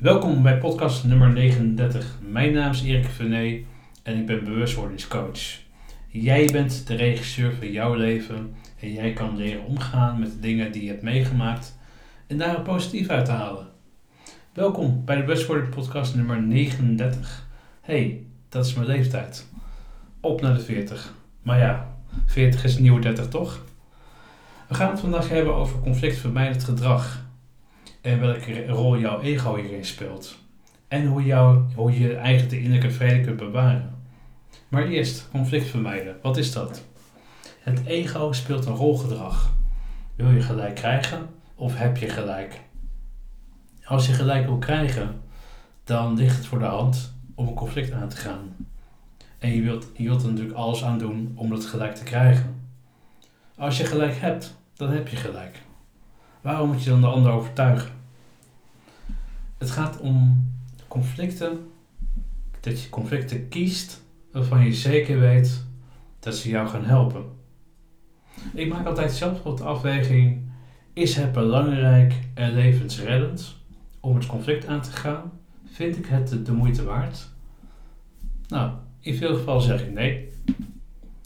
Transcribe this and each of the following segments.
Welkom bij podcast nummer 39. Mijn naam is Erik Venet en ik ben bewustwordingscoach. Jij bent de regisseur van jouw leven en jij kan leren omgaan met de dingen die je hebt meegemaakt en daar positief uit te halen. Welkom bij de Bewustwording podcast nummer 39. hey, dat is mijn leeftijd. Op naar de 40. Maar ja, 40 is een nieuwe 30 toch? We gaan het vandaag hebben over conflictvermijdend gedrag en welke rol jouw ego hierin speelt. En hoe, jou, hoe je eigenlijk de innerlijke vrede kunt bewaren. Maar eerst, conflict vermijden. Wat is dat? Het ego speelt een rolgedrag. Wil je gelijk krijgen of heb je gelijk? Als je gelijk wil krijgen, dan ligt het voor de hand om een conflict aan te gaan. En je wilt, je wilt er natuurlijk alles aan doen om dat gelijk te krijgen. Als je gelijk hebt, dan heb je gelijk. Waarom moet je dan de ander overtuigen? Het gaat om conflicten, dat je conflicten kiest waarvan je zeker weet dat ze jou gaan helpen. Ik maak altijd zelf de afweging: is het belangrijk en levensreddend om het conflict aan te gaan? Vind ik het de moeite waard? Nou, in veel gevallen zeg ik nee.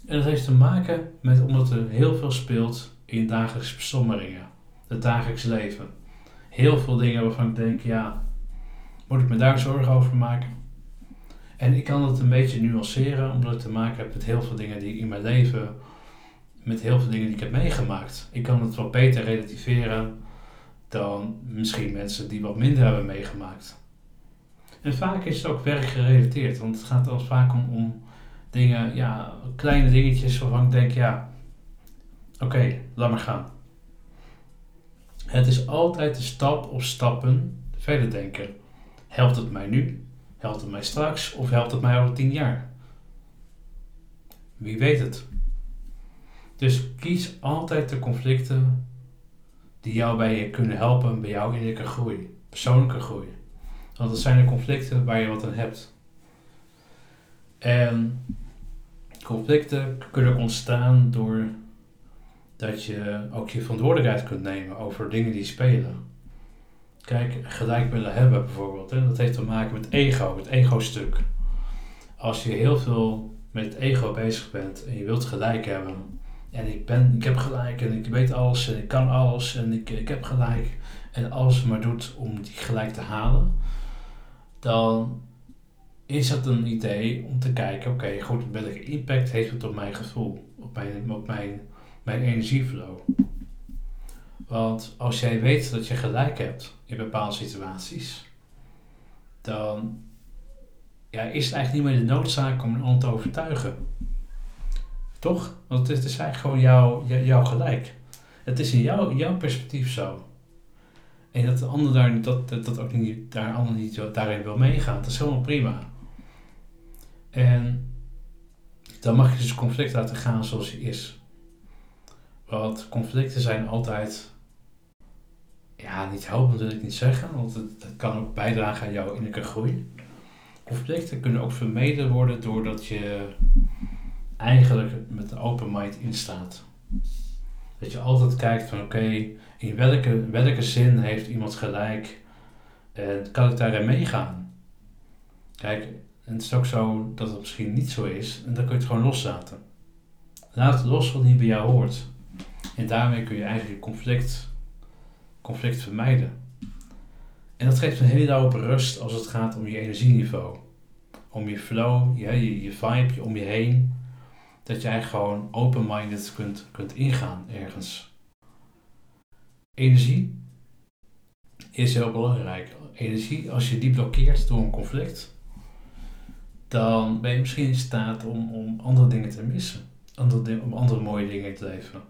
En dat heeft te maken met omdat er heel veel speelt in dagelijkse beslommeringen het dagelijks leven. Heel veel dingen waarvan ik denk, ja, moet ik me daar zorgen over maken? En ik kan het een beetje nuanceren, omdat ik te maken heb met heel veel dingen die in mijn leven, met heel veel dingen die ik heb meegemaakt. Ik kan het wat beter relativeren dan misschien mensen die wat minder hebben meegemaakt. En vaak is het ook werkgerelateerd, want het gaat al vaak om, om dingen, ja, kleine dingetjes waarvan ik denk, ja, oké, laat maar gaan. Het is altijd de stap of stappen verder denken. Helpt het mij nu? Helpt het mij straks? Of helpt het mij over tien jaar? Wie weet het. Dus kies altijd de conflicten die jou bij kunnen helpen bij jouw innerlijke groei, persoonlijke groei. Want dat zijn de conflicten waar je wat aan hebt. En conflicten kunnen ontstaan door dat je ook je verantwoordelijkheid kunt nemen over dingen die spelen. Kijk, gelijk willen hebben bijvoorbeeld, hè, dat heeft te maken met ego, het ego-stuk. Als je heel veel met ego bezig bent en je wilt gelijk hebben, en ik, ben, ik heb gelijk en ik weet alles en ik kan alles en ik, ik heb gelijk, en alles maar doet om die gelijk te halen, dan is het een idee om te kijken, oké, goed, welke impact heeft het op mijn gevoel, op mijn, op mijn mijn energieflow. Want als jij weet dat je gelijk hebt in bepaalde situaties, dan ja, is het eigenlijk niet meer de noodzaak om een ander te overtuigen. Toch? Want het is eigenlijk gewoon jouw, jouw gelijk. Het is in jouw, jouw perspectief zo. En dat de ander daar, dat, dat ook niet, daar ander niet daarin wil meegaan, dat is helemaal prima. En dan mag je dus conflict laten gaan zoals hij is. Want conflicten zijn altijd, ja, niet helpend wil ik niet zeggen, want het, kan ook bijdragen aan jouw innerlijke groei. Conflicten kunnen ook vermeden worden doordat je eigenlijk met een open mind instaat. Dat je altijd kijkt van oké, in welke, welke zin heeft iemand gelijk en kan ik daarin meegaan? Kijk, het is ook zo dat het misschien niet zo is en dan kun je het gewoon loslaten. Laat het los wat niet bij jou hoort. En daarmee kun je eigenlijk conflict, conflict vermijden. En dat geeft een hele hoop rust als het gaat om je energieniveau. Om je flow, je, je, je vibe, om je heen. Dat je eigenlijk gewoon open-minded kunt, kunt ingaan ergens. Energie is heel belangrijk. Energie, als je die blokkeert door een conflict, dan ben je misschien in staat om, om andere dingen te missen. Andere, om andere mooie dingen te leven.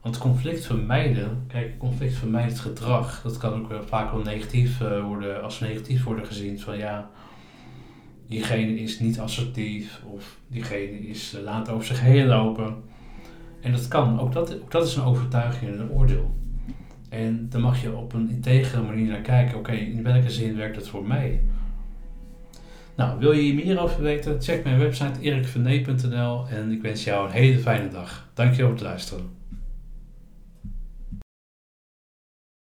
Want conflict vermijden, kijk, conflict vermijdend gedrag, dat kan ook vaak wel negatief uh, worden, als negatief worden gezien. Van ja, diegene is niet assertief of diegene is, uh, laat over zich heen lopen. En dat kan, ook dat, ook dat is een overtuiging en een oordeel. En dan mag je op een integere manier naar kijken, oké, in welke zin werkt het voor mij? Nou, wil je hier meer over weten? Check mijn website erikvernee.nl en ik wens jou een hele fijne dag. Dankjewel voor het luisteren.